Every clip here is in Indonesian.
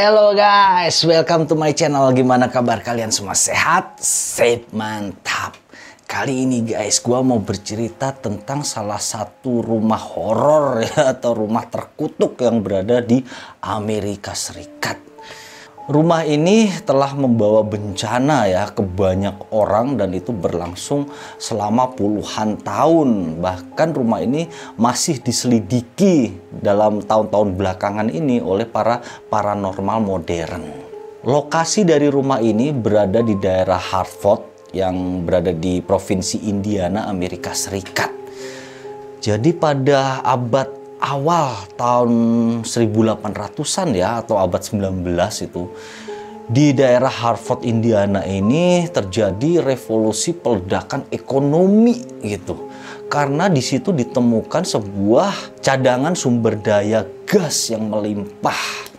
Hello guys, welcome to my channel. Gimana kabar kalian semua? Sehat? Safe, mantap. Kali ini guys, gua mau bercerita tentang salah satu rumah horor ya atau rumah terkutuk yang berada di Amerika Serikat. Rumah ini telah membawa bencana ya ke banyak orang dan itu berlangsung selama puluhan tahun. Bahkan rumah ini masih diselidiki dalam tahun-tahun belakangan ini oleh para paranormal modern. Lokasi dari rumah ini berada di daerah Hartford yang berada di provinsi Indiana, Amerika Serikat. Jadi pada abad awal tahun 1800-an ya atau abad 19 itu di daerah Hartford, Indiana ini terjadi revolusi peledakan ekonomi gitu. Karena di situ ditemukan sebuah cadangan sumber daya gas yang melimpah.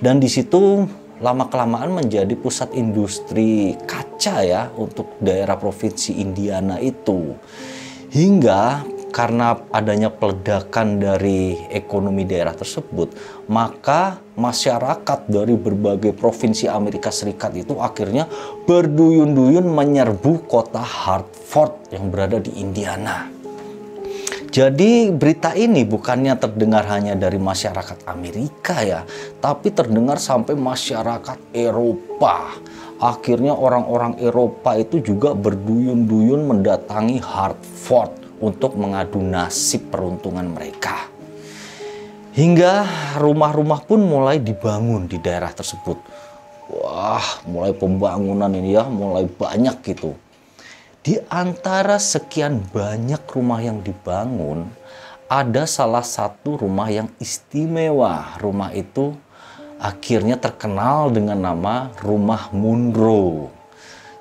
Dan di situ lama-kelamaan menjadi pusat industri kaca ya untuk daerah provinsi Indiana itu. Hingga karena adanya peledakan dari ekonomi daerah tersebut, maka masyarakat dari berbagai provinsi Amerika Serikat itu akhirnya berduyun-duyun menyerbu kota Hartford yang berada di Indiana. Jadi berita ini bukannya terdengar hanya dari masyarakat Amerika ya, tapi terdengar sampai masyarakat Eropa. Akhirnya orang-orang Eropa itu juga berduyun-duyun mendatangi Hartford untuk mengadu nasib peruntungan mereka. Hingga rumah-rumah pun mulai dibangun di daerah tersebut. Wah, mulai pembangunan ini ya, mulai banyak gitu. Di antara sekian banyak rumah yang dibangun, ada salah satu rumah yang istimewa. Rumah itu akhirnya terkenal dengan nama Rumah Munro.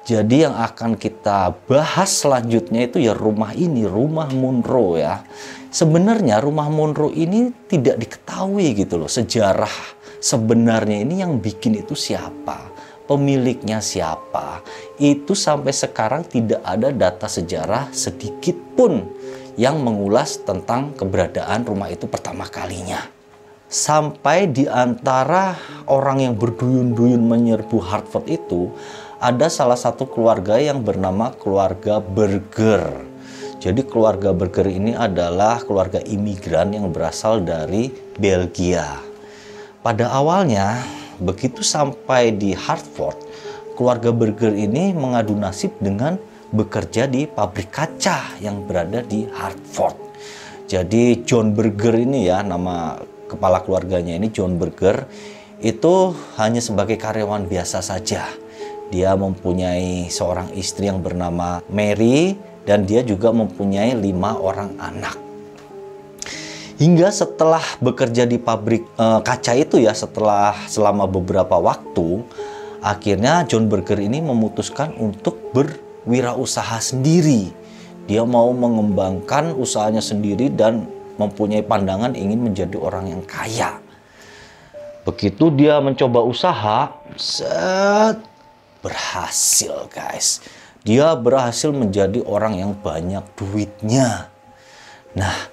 Jadi yang akan kita bahas selanjutnya itu ya rumah ini, rumah Munro ya. Sebenarnya rumah Munro ini tidak diketahui gitu loh sejarah sebenarnya ini yang bikin itu siapa, pemiliknya siapa. Itu sampai sekarang tidak ada data sejarah sedikit pun yang mengulas tentang keberadaan rumah itu pertama kalinya. Sampai di antara orang yang berduyun-duyun menyerbu Hartford itu ada salah satu keluarga yang bernama keluarga Burger. Jadi keluarga Burger ini adalah keluarga imigran yang berasal dari Belgia. Pada awalnya, begitu sampai di Hartford, keluarga Burger ini mengadu nasib dengan bekerja di pabrik kaca yang berada di Hartford. Jadi John Burger ini ya nama kepala keluarganya ini John Burger itu hanya sebagai karyawan biasa saja dia mempunyai seorang istri yang bernama Mary dan dia juga mempunyai lima orang anak. Hingga setelah bekerja di pabrik e, kaca itu ya, setelah selama beberapa waktu, akhirnya John Berger ini memutuskan untuk berwirausaha sendiri. Dia mau mengembangkan usahanya sendiri dan mempunyai pandangan ingin menjadi orang yang kaya. Begitu dia mencoba usaha, set berhasil guys. Dia berhasil menjadi orang yang banyak duitnya. Nah,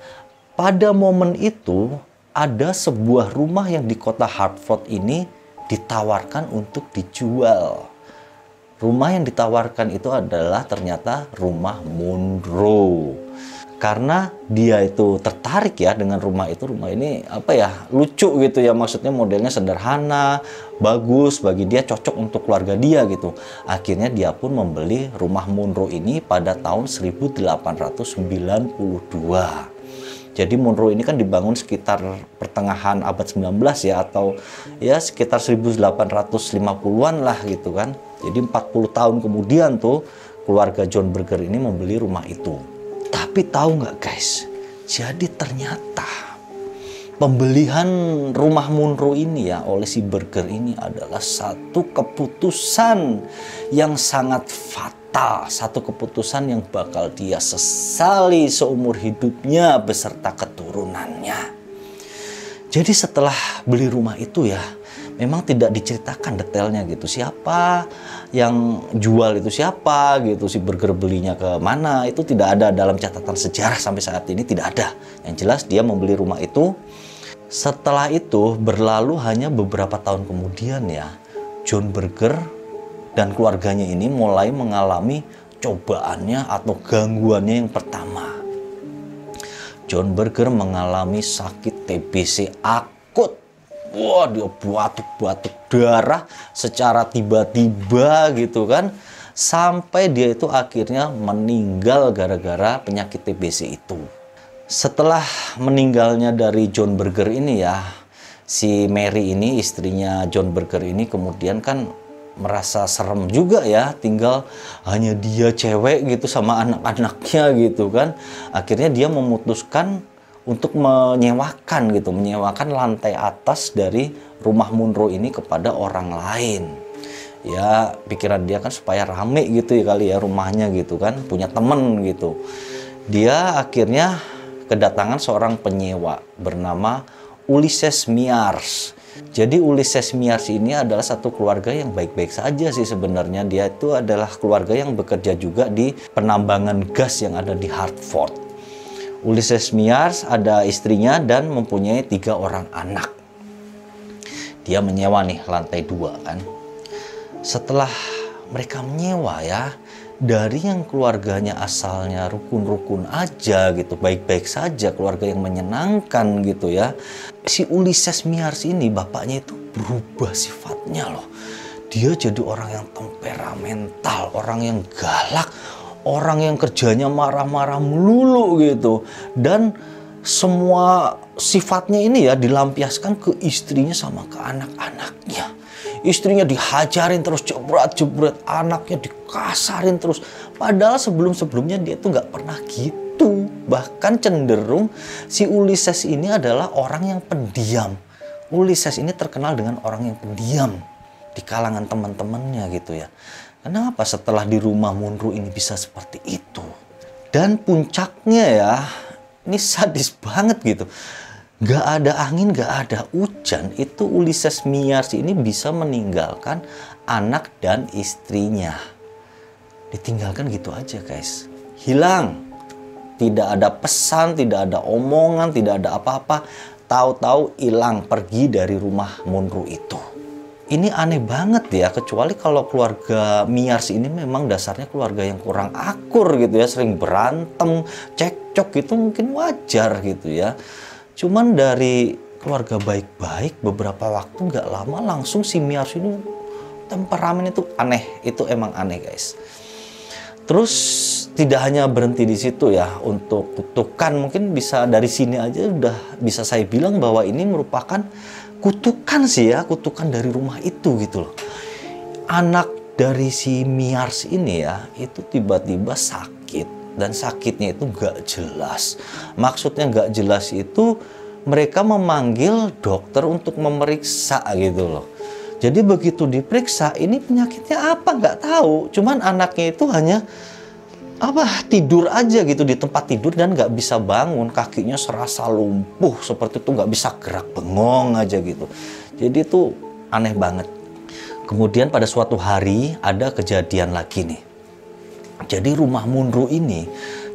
pada momen itu ada sebuah rumah yang di kota Hartford ini ditawarkan untuk dijual. Rumah yang ditawarkan itu adalah ternyata rumah Monroe karena dia itu tertarik ya dengan rumah itu. Rumah ini apa ya lucu gitu ya. Maksudnya modelnya sederhana bagus bagi dia cocok untuk keluarga dia gitu. Akhirnya dia pun membeli rumah Munro ini pada tahun 1892 jadi Munro ini kan dibangun sekitar pertengahan abad 19 ya atau ya sekitar 1850-an lah gitu kan. Jadi 40 tahun kemudian tuh keluarga John Berger ini membeli rumah itu tapi tahu nggak guys, jadi ternyata pembelian rumah Munro ini ya oleh si Burger ini adalah satu keputusan yang sangat fatal, satu keputusan yang bakal dia sesali seumur hidupnya beserta keturunannya. Jadi setelah beli rumah itu ya, memang tidak diceritakan detailnya gitu. Siapa yang jual itu siapa gitu? Si burger belinya ke mana? Itu tidak ada dalam catatan sejarah sampai saat ini tidak ada. Yang jelas dia membeli rumah itu. Setelah itu berlalu hanya beberapa tahun kemudian ya, John Berger dan keluarganya ini mulai mengalami cobaannya atau gangguannya yang pertama. John Berger mengalami sakit TBC akut. Wah, dia batuk-batuk darah secara tiba-tiba gitu kan. Sampai dia itu akhirnya meninggal gara-gara penyakit TBC itu setelah meninggalnya dari John Berger ini ya, si Mary ini istrinya John Berger ini kemudian kan merasa serem juga ya tinggal hanya dia cewek gitu sama anak-anaknya gitu kan akhirnya dia memutuskan untuk menyewakan gitu menyewakan lantai atas dari rumah Munro ini kepada orang lain ya pikiran dia kan supaya rame gitu ya kali ya rumahnya gitu kan punya temen gitu dia akhirnya kedatangan seorang penyewa bernama Ulysses Miars. Jadi Ulysses Miars ini adalah satu keluarga yang baik-baik saja sih sebenarnya. Dia itu adalah keluarga yang bekerja juga di penambangan gas yang ada di Hartford. Ulysses Miars ada istrinya dan mempunyai tiga orang anak. Dia menyewa nih lantai dua kan. Setelah mereka menyewa ya, dari yang keluarganya asalnya rukun-rukun aja gitu, baik-baik saja, keluarga yang menyenangkan gitu ya. Si Ulysses Miars ini bapaknya itu berubah sifatnya loh. Dia jadi orang yang temperamental, orang yang galak, orang yang kerjanya marah-marah melulu gitu. Dan semua sifatnya ini ya dilampiaskan ke istrinya sama ke anak-anaknya istrinya dihajarin terus jebret-jebret, anaknya dikasarin terus. Padahal sebelum-sebelumnya dia tuh nggak pernah gitu. Bahkan cenderung si Ulysses ini adalah orang yang pendiam. Ulysses ini terkenal dengan orang yang pendiam di kalangan teman-temannya gitu ya. Kenapa setelah di rumah Munro ini bisa seperti itu? Dan puncaknya ya, ini sadis banget gitu Gak ada angin, gak ada hujan, itu Ulysses Miars ini bisa meninggalkan anak dan istrinya. Ditinggalkan gitu aja guys. Hilang. Tidak ada pesan, tidak ada omongan, tidak ada apa-apa. Tahu-tahu hilang pergi dari rumah Monroe itu. Ini aneh banget ya, kecuali kalau keluarga Miars ini memang dasarnya keluarga yang kurang akur gitu ya, sering berantem, cekcok gitu mungkin wajar gitu ya Cuman dari keluarga baik-baik beberapa waktu nggak lama langsung si Miars ini temperamen itu aneh, itu emang aneh guys. Terus tidak hanya berhenti di situ ya untuk kutukan mungkin bisa dari sini aja udah bisa saya bilang bahwa ini merupakan kutukan sih ya kutukan dari rumah itu gitu loh. Anak dari si Miars ini ya itu tiba-tiba sakit dan sakitnya itu nggak jelas. Maksudnya nggak jelas itu mereka memanggil dokter untuk memeriksa gitu loh. Jadi begitu diperiksa ini penyakitnya apa nggak tahu. Cuman anaknya itu hanya apa tidur aja gitu di tempat tidur dan nggak bisa bangun kakinya serasa lumpuh seperti itu nggak bisa gerak bengong aja gitu jadi itu aneh banget kemudian pada suatu hari ada kejadian lagi nih jadi rumah Munro ini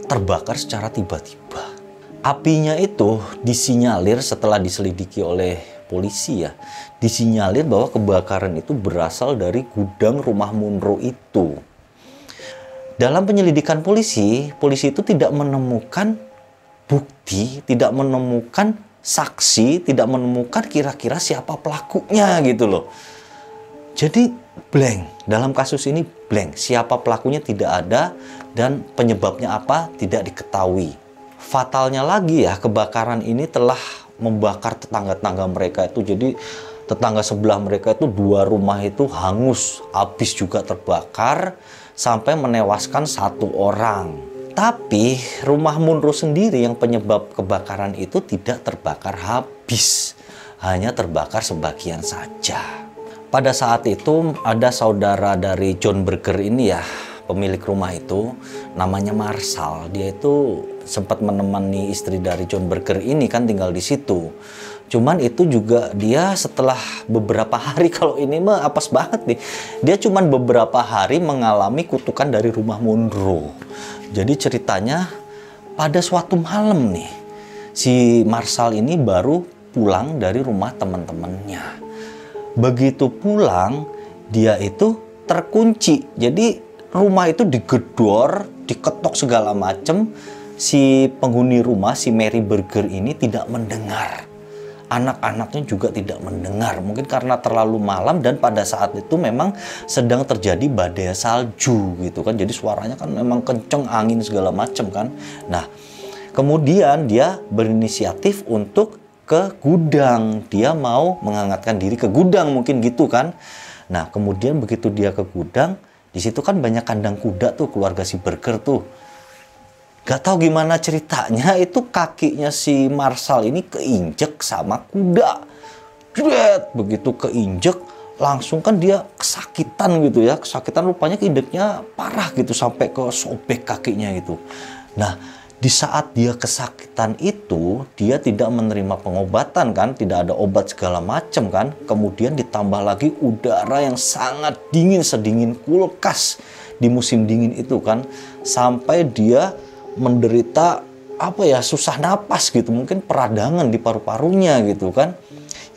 terbakar secara tiba-tiba. Apinya itu disinyalir setelah diselidiki oleh polisi ya. Disinyalir bahwa kebakaran itu berasal dari gudang rumah Munro itu. Dalam penyelidikan polisi, polisi itu tidak menemukan bukti, tidak menemukan saksi, tidak menemukan kira-kira siapa pelakunya gitu loh. Jadi blank. Dalam kasus ini blank. Siapa pelakunya tidak ada dan penyebabnya apa tidak diketahui. Fatalnya lagi ya kebakaran ini telah membakar tetangga-tetangga mereka itu. Jadi tetangga sebelah mereka itu dua rumah itu hangus, habis juga terbakar sampai menewaskan satu orang. Tapi rumah Munro sendiri yang penyebab kebakaran itu tidak terbakar habis, hanya terbakar sebagian saja. Pada saat itu ada saudara dari John Berger ini ya, pemilik rumah itu namanya Marshall. Dia itu sempat menemani istri dari John Berger ini kan tinggal di situ. Cuman itu juga dia setelah beberapa hari kalau ini mah apes banget nih. Dia cuman beberapa hari mengalami kutukan dari rumah Monroe. Jadi ceritanya pada suatu malam nih si Marshall ini baru pulang dari rumah teman-temannya. Begitu pulang, dia itu terkunci. Jadi rumah itu digedor, diketok segala macam. Si penghuni rumah, si Mary Burger ini tidak mendengar. Anak-anaknya juga tidak mendengar. Mungkin karena terlalu malam dan pada saat itu memang sedang terjadi badai salju gitu kan. Jadi suaranya kan memang kenceng angin segala macam kan. Nah, kemudian dia berinisiatif untuk ke gudang. Dia mau menghangatkan diri ke gudang mungkin gitu kan. Nah, kemudian begitu dia ke gudang, di situ kan banyak kandang kuda tuh keluarga si Burger tuh. Gak tahu gimana ceritanya itu kakinya si Marsal ini keinjek sama kuda. Jret, begitu keinjek langsung kan dia kesakitan gitu ya. Kesakitan rupanya keindeknya parah gitu sampai ke sobek kakinya gitu. Nah, di saat dia kesakitan itu dia tidak menerima pengobatan kan tidak ada obat segala macam kan kemudian ditambah lagi udara yang sangat dingin sedingin kulkas di musim dingin itu kan sampai dia menderita apa ya susah napas gitu mungkin peradangan di paru-parunya gitu kan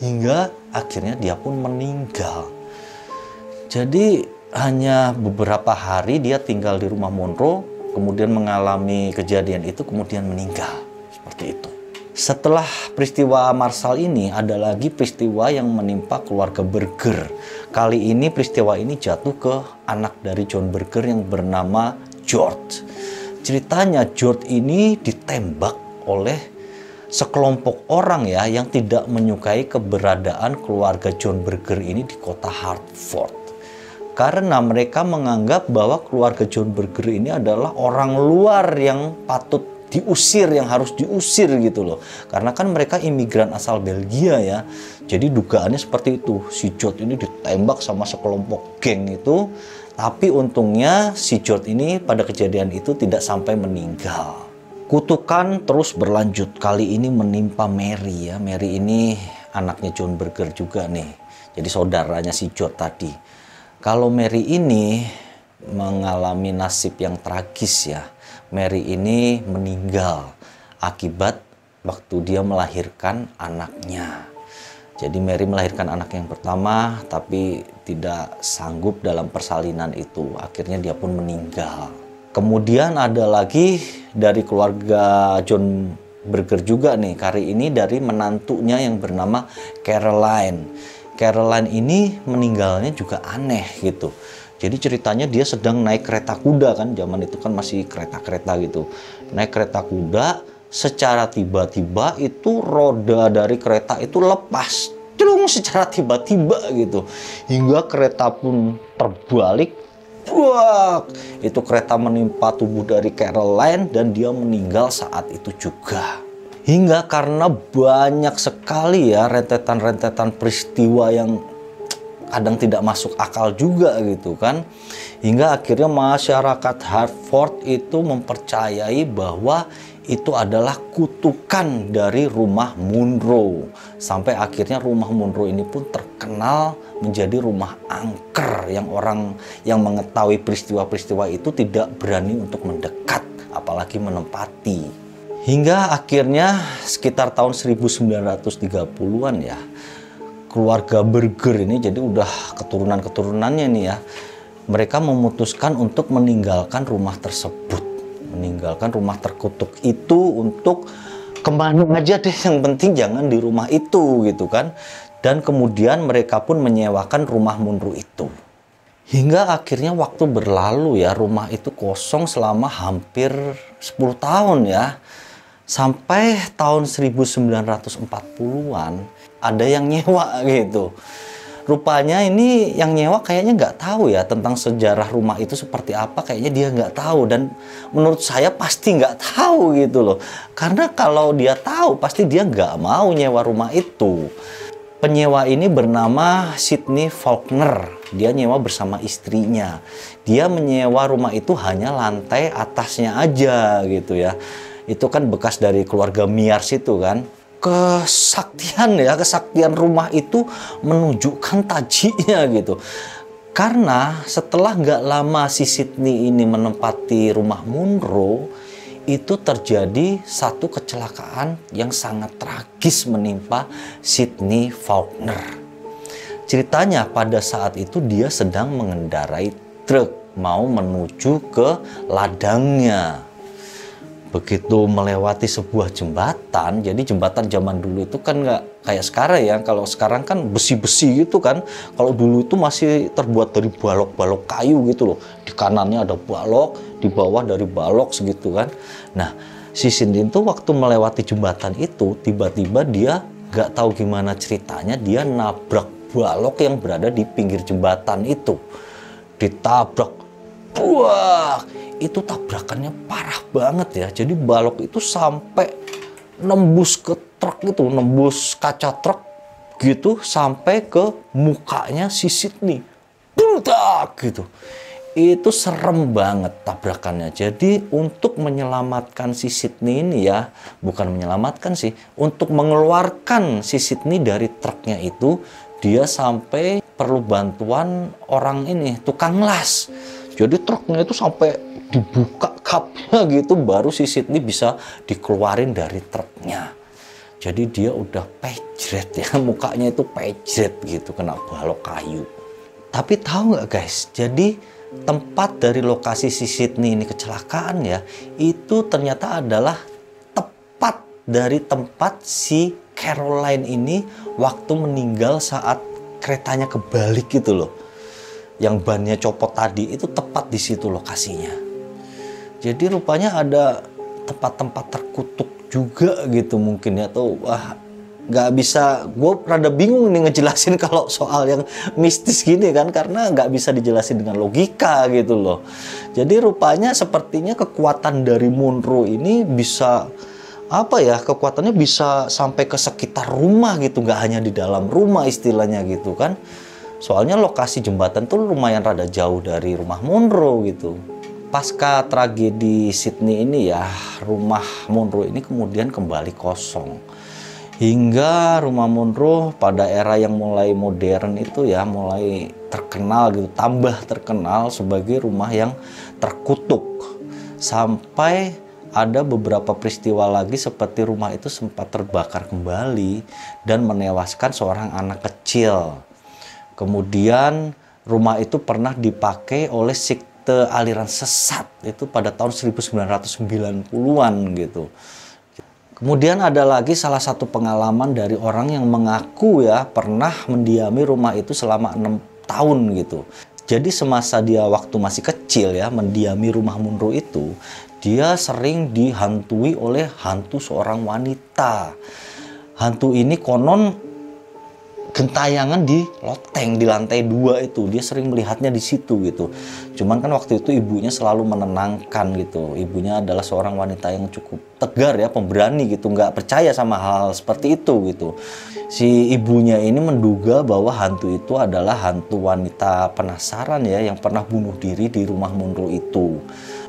hingga akhirnya dia pun meninggal jadi hanya beberapa hari dia tinggal di rumah Monroe kemudian mengalami kejadian itu kemudian meninggal seperti itu. Setelah peristiwa Marsal ini ada lagi peristiwa yang menimpa keluarga Burger. Kali ini peristiwa ini jatuh ke anak dari John Burger yang bernama George. Ceritanya George ini ditembak oleh sekelompok orang ya yang tidak menyukai keberadaan keluarga John Burger ini di kota Hartford. Karena mereka menganggap bahwa keluarga John Berger ini adalah orang luar yang patut diusir yang harus diusir gitu loh. Karena kan mereka imigran asal Belgia ya. Jadi dugaannya seperti itu. Si George ini ditembak sama sekelompok geng itu tapi untungnya si George ini pada kejadian itu tidak sampai meninggal. Kutukan terus berlanjut. Kali ini menimpa Mary ya. Mary ini anaknya John Berger juga nih. Jadi saudaranya si George tadi. Kalau Mary ini mengalami nasib yang tragis ya. Mary ini meninggal akibat waktu dia melahirkan anaknya. Jadi Mary melahirkan anak yang pertama tapi tidak sanggup dalam persalinan itu. Akhirnya dia pun meninggal. Kemudian ada lagi dari keluarga John Berger juga nih. Kali ini dari menantunya yang bernama Caroline. Caroline ini meninggalnya juga aneh gitu. Jadi ceritanya dia sedang naik kereta kuda kan, zaman itu kan masih kereta-kereta gitu. Naik kereta kuda, secara tiba-tiba itu roda dari kereta itu lepas. Celung secara tiba-tiba gitu. Hingga kereta pun terbalik. Wah, itu kereta menimpa tubuh dari Caroline dan dia meninggal saat itu juga. Hingga karena banyak sekali ya rentetan-rentetan peristiwa yang kadang tidak masuk akal juga gitu kan. Hingga akhirnya masyarakat Hartford itu mempercayai bahwa itu adalah kutukan dari rumah Munro. Sampai akhirnya rumah Munro ini pun terkenal menjadi rumah angker yang orang yang mengetahui peristiwa-peristiwa itu tidak berani untuk mendekat apalagi menempati. Hingga akhirnya sekitar tahun 1930-an ya, keluarga Burger ini jadi udah keturunan-keturunannya nih ya, mereka memutuskan untuk meninggalkan rumah tersebut. Meninggalkan rumah terkutuk itu untuk ke mana aja deh, yang penting jangan di rumah itu gitu kan. Dan kemudian mereka pun menyewakan rumah Munru itu. Hingga akhirnya waktu berlalu ya, rumah itu kosong selama hampir 10 tahun ya sampai tahun 1940-an ada yang nyewa gitu. Rupanya ini yang nyewa kayaknya nggak tahu ya tentang sejarah rumah itu seperti apa. Kayaknya dia nggak tahu dan menurut saya pasti nggak tahu gitu loh. Karena kalau dia tahu pasti dia nggak mau nyewa rumah itu. Penyewa ini bernama Sydney Faulkner. Dia nyewa bersama istrinya. Dia menyewa rumah itu hanya lantai atasnya aja gitu ya itu kan bekas dari keluarga Miars itu kan kesaktian ya kesaktian rumah itu menunjukkan tajinya gitu karena setelah nggak lama si Sydney ini menempati rumah Munro itu terjadi satu kecelakaan yang sangat tragis menimpa Sydney Faulkner. Ceritanya pada saat itu dia sedang mengendarai truk mau menuju ke ladangnya begitu melewati sebuah jembatan jadi jembatan zaman dulu itu kan nggak kayak sekarang ya. Kalau sekarang kan besi-besi gitu kan. Kalau dulu itu masih terbuat dari balok-balok kayu gitu loh. Di kanannya ada balok di bawah dari balok segitu kan. Nah si Cindy itu waktu melewati jembatan itu tiba-tiba dia nggak tahu gimana ceritanya dia nabrak balok yang berada di pinggir jembatan itu. Ditabrak buah itu tabrakannya parah banget ya. Jadi balok itu sampai nembus ke truk itu, nembus kaca truk gitu sampai ke mukanya si Sydney. Budak gitu. Itu serem banget tabrakannya. Jadi untuk menyelamatkan si Sydney ini ya, bukan menyelamatkan sih, untuk mengeluarkan si Sydney dari truknya itu, dia sampai perlu bantuan orang ini, tukang las. Jadi truknya itu sampai dibuka kapnya gitu baru si Sydney bisa dikeluarin dari truknya. Jadi dia udah pejret ya mukanya itu pejret gitu kena balok kayu. Tapi tahu nggak guys? Jadi tempat dari lokasi si Sydney ini kecelakaan ya itu ternyata adalah tepat dari tempat si Caroline ini waktu meninggal saat keretanya kebalik gitu loh yang bannya copot tadi itu tepat di situ lokasinya. Jadi rupanya ada tempat-tempat terkutuk juga gitu mungkin ya atau wah nggak bisa. Gue rada bingung nih ngejelasin kalau soal yang mistis gini kan karena nggak bisa dijelasin dengan logika gitu loh. Jadi rupanya sepertinya kekuatan dari Munro ini bisa apa ya kekuatannya bisa sampai ke sekitar rumah gitu nggak hanya di dalam rumah istilahnya gitu kan soalnya lokasi jembatan tuh lumayan rada jauh dari rumah Munro gitu. Pasca tragedi Sydney ini ya rumah Monroe ini kemudian kembali kosong. Hingga rumah Monroe pada era yang mulai modern itu ya mulai terkenal gitu tambah terkenal sebagai rumah yang terkutuk. Sampai ada beberapa peristiwa lagi seperti rumah itu sempat terbakar kembali dan menewaskan seorang anak kecil kemudian rumah itu pernah dipakai oleh sekte aliran sesat itu pada tahun 1990-an gitu. Kemudian ada lagi salah satu pengalaman dari orang yang mengaku ya pernah mendiami rumah itu selama enam tahun gitu. Jadi semasa dia waktu masih kecil ya mendiami rumah Munro itu, dia sering dihantui oleh hantu seorang wanita. Hantu ini konon gentayangan di loteng di lantai dua itu. Dia sering melihatnya di situ gitu. Cuman kan waktu itu ibunya selalu menenangkan gitu. Ibunya adalah seorang wanita yang cukup tegar ya pemberani gitu. Nggak percaya sama hal, seperti itu gitu. Si ibunya ini menduga bahwa hantu itu adalah hantu wanita penasaran ya yang pernah bunuh diri di rumah Munro itu.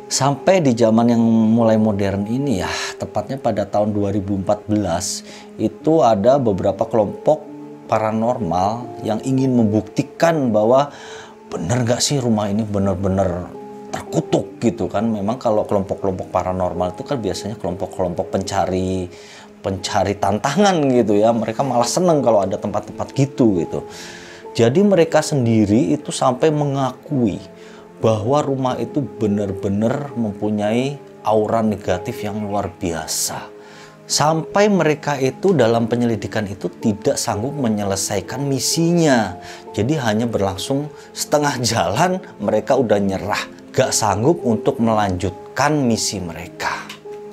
Sampai di zaman yang mulai modern ini ya tepatnya pada tahun 2014 itu ada beberapa kelompok paranormal yang ingin membuktikan bahwa benar gak sih rumah ini benar-benar terkutuk gitu kan? Memang kalau kelompok-kelompok paranormal itu kan biasanya kelompok-kelompok pencari pencari tantangan gitu ya. Mereka malah seneng kalau ada tempat-tempat gitu gitu. Jadi mereka sendiri itu sampai mengakui bahwa rumah itu benar-benar mempunyai aura negatif yang luar biasa sampai mereka itu dalam penyelidikan itu tidak sanggup menyelesaikan misinya. Jadi hanya berlangsung setengah jalan mereka udah nyerah, gak sanggup untuk melanjutkan misi mereka.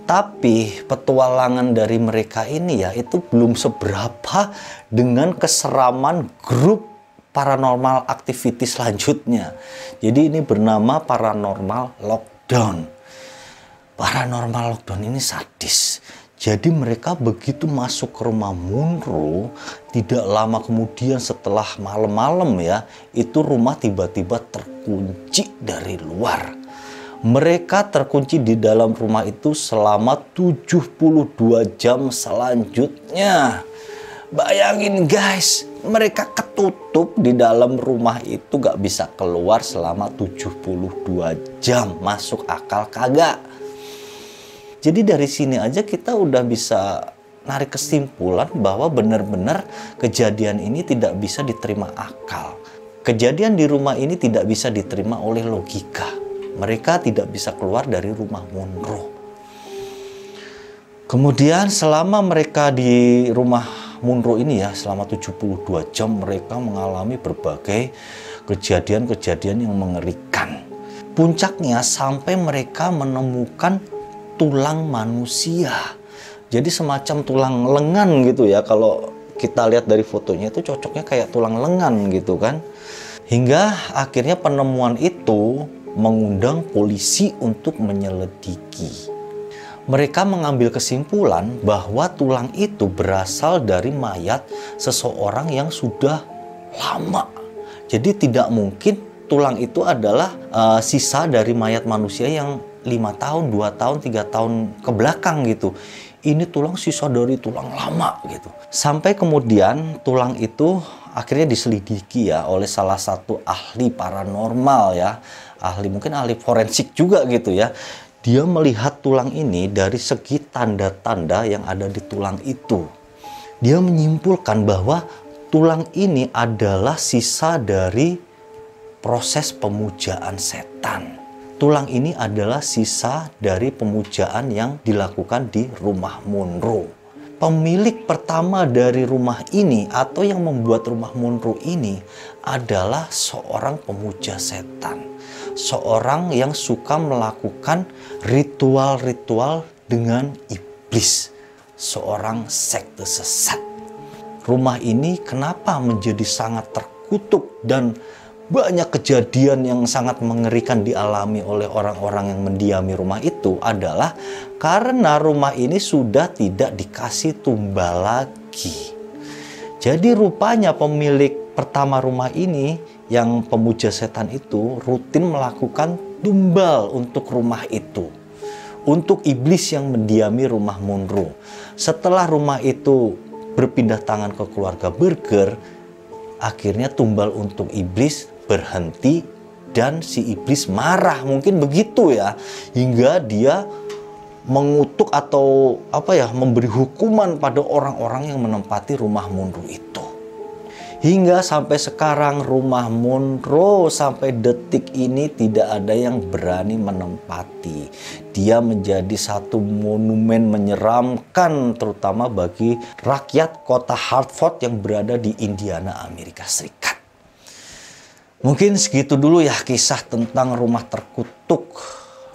Tapi petualangan dari mereka ini ya itu belum seberapa dengan keseraman grup paranormal activity selanjutnya. Jadi ini bernama paranormal lockdown. Paranormal lockdown ini sadis jadi mereka begitu masuk ke rumah Munro, tidak lama kemudian setelah malam-malam ya, itu rumah tiba-tiba terkunci dari luar. Mereka terkunci di dalam rumah itu selama 72 jam selanjutnya. Bayangin guys, mereka ketutup di dalam rumah itu gak bisa keluar selama 72 jam. Masuk akal kagak? Jadi dari sini aja kita udah bisa narik kesimpulan bahwa benar-benar kejadian ini tidak bisa diterima akal. Kejadian di rumah ini tidak bisa diterima oleh logika. Mereka tidak bisa keluar dari rumah Monroe. Kemudian selama mereka di rumah Munro ini ya selama 72 jam mereka mengalami berbagai kejadian-kejadian yang mengerikan. Puncaknya sampai mereka menemukan tulang manusia. Jadi semacam tulang lengan gitu ya kalau kita lihat dari fotonya itu cocoknya kayak tulang lengan gitu kan. Hingga akhirnya penemuan itu mengundang polisi untuk menyelidiki. Mereka mengambil kesimpulan bahwa tulang itu berasal dari mayat seseorang yang sudah lama. Jadi tidak mungkin tulang itu adalah uh, sisa dari mayat manusia yang lima tahun, dua tahun, tiga tahun ke belakang gitu. Ini tulang sisa dari tulang lama gitu. Sampai kemudian tulang itu akhirnya diselidiki ya oleh salah satu ahli paranormal ya. Ahli mungkin ahli forensik juga gitu ya. Dia melihat tulang ini dari segi tanda-tanda yang ada di tulang itu. Dia menyimpulkan bahwa tulang ini adalah sisa dari proses pemujaan setan tulang ini adalah sisa dari pemujaan yang dilakukan di rumah Monroe. Pemilik pertama dari rumah ini atau yang membuat rumah Monroe ini adalah seorang pemuja setan. Seorang yang suka melakukan ritual-ritual dengan iblis. Seorang sekte sesat. Rumah ini kenapa menjadi sangat terkutuk dan banyak kejadian yang sangat mengerikan dialami oleh orang-orang yang mendiami rumah itu adalah karena rumah ini sudah tidak dikasih tumbal lagi. Jadi rupanya pemilik pertama rumah ini yang pemuja setan itu rutin melakukan tumbal untuk rumah itu. Untuk iblis yang mendiami rumah Monroe. Setelah rumah itu berpindah tangan ke keluarga Burger, akhirnya tumbal untuk iblis berhenti dan si iblis marah. Mungkin begitu ya. Hingga dia mengutuk atau apa ya memberi hukuman pada orang-orang yang menempati rumah Munro itu. Hingga sampai sekarang rumah Munro sampai detik ini tidak ada yang berani menempati. Dia menjadi satu monumen menyeramkan terutama bagi rakyat kota Hartford yang berada di Indiana Amerika Serikat Mungkin segitu dulu ya kisah tentang rumah terkutuk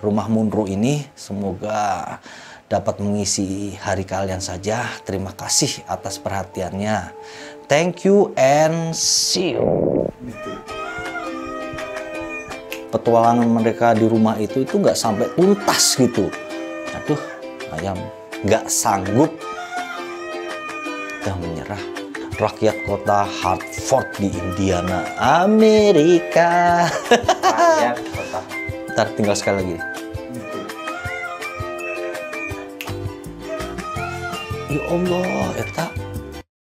rumah Munro ini. Semoga dapat mengisi hari kalian saja. Terima kasih atas perhatiannya. Thank you and see you. Petualangan mereka di rumah itu itu nggak sampai tuntas gitu. Aduh, ayam nggak sanggup. Udah menyerah rakyat kota Hartford di Indiana, Amerika. Rakyat kota. Ntar tinggal sekali lagi. Ya Allah, eta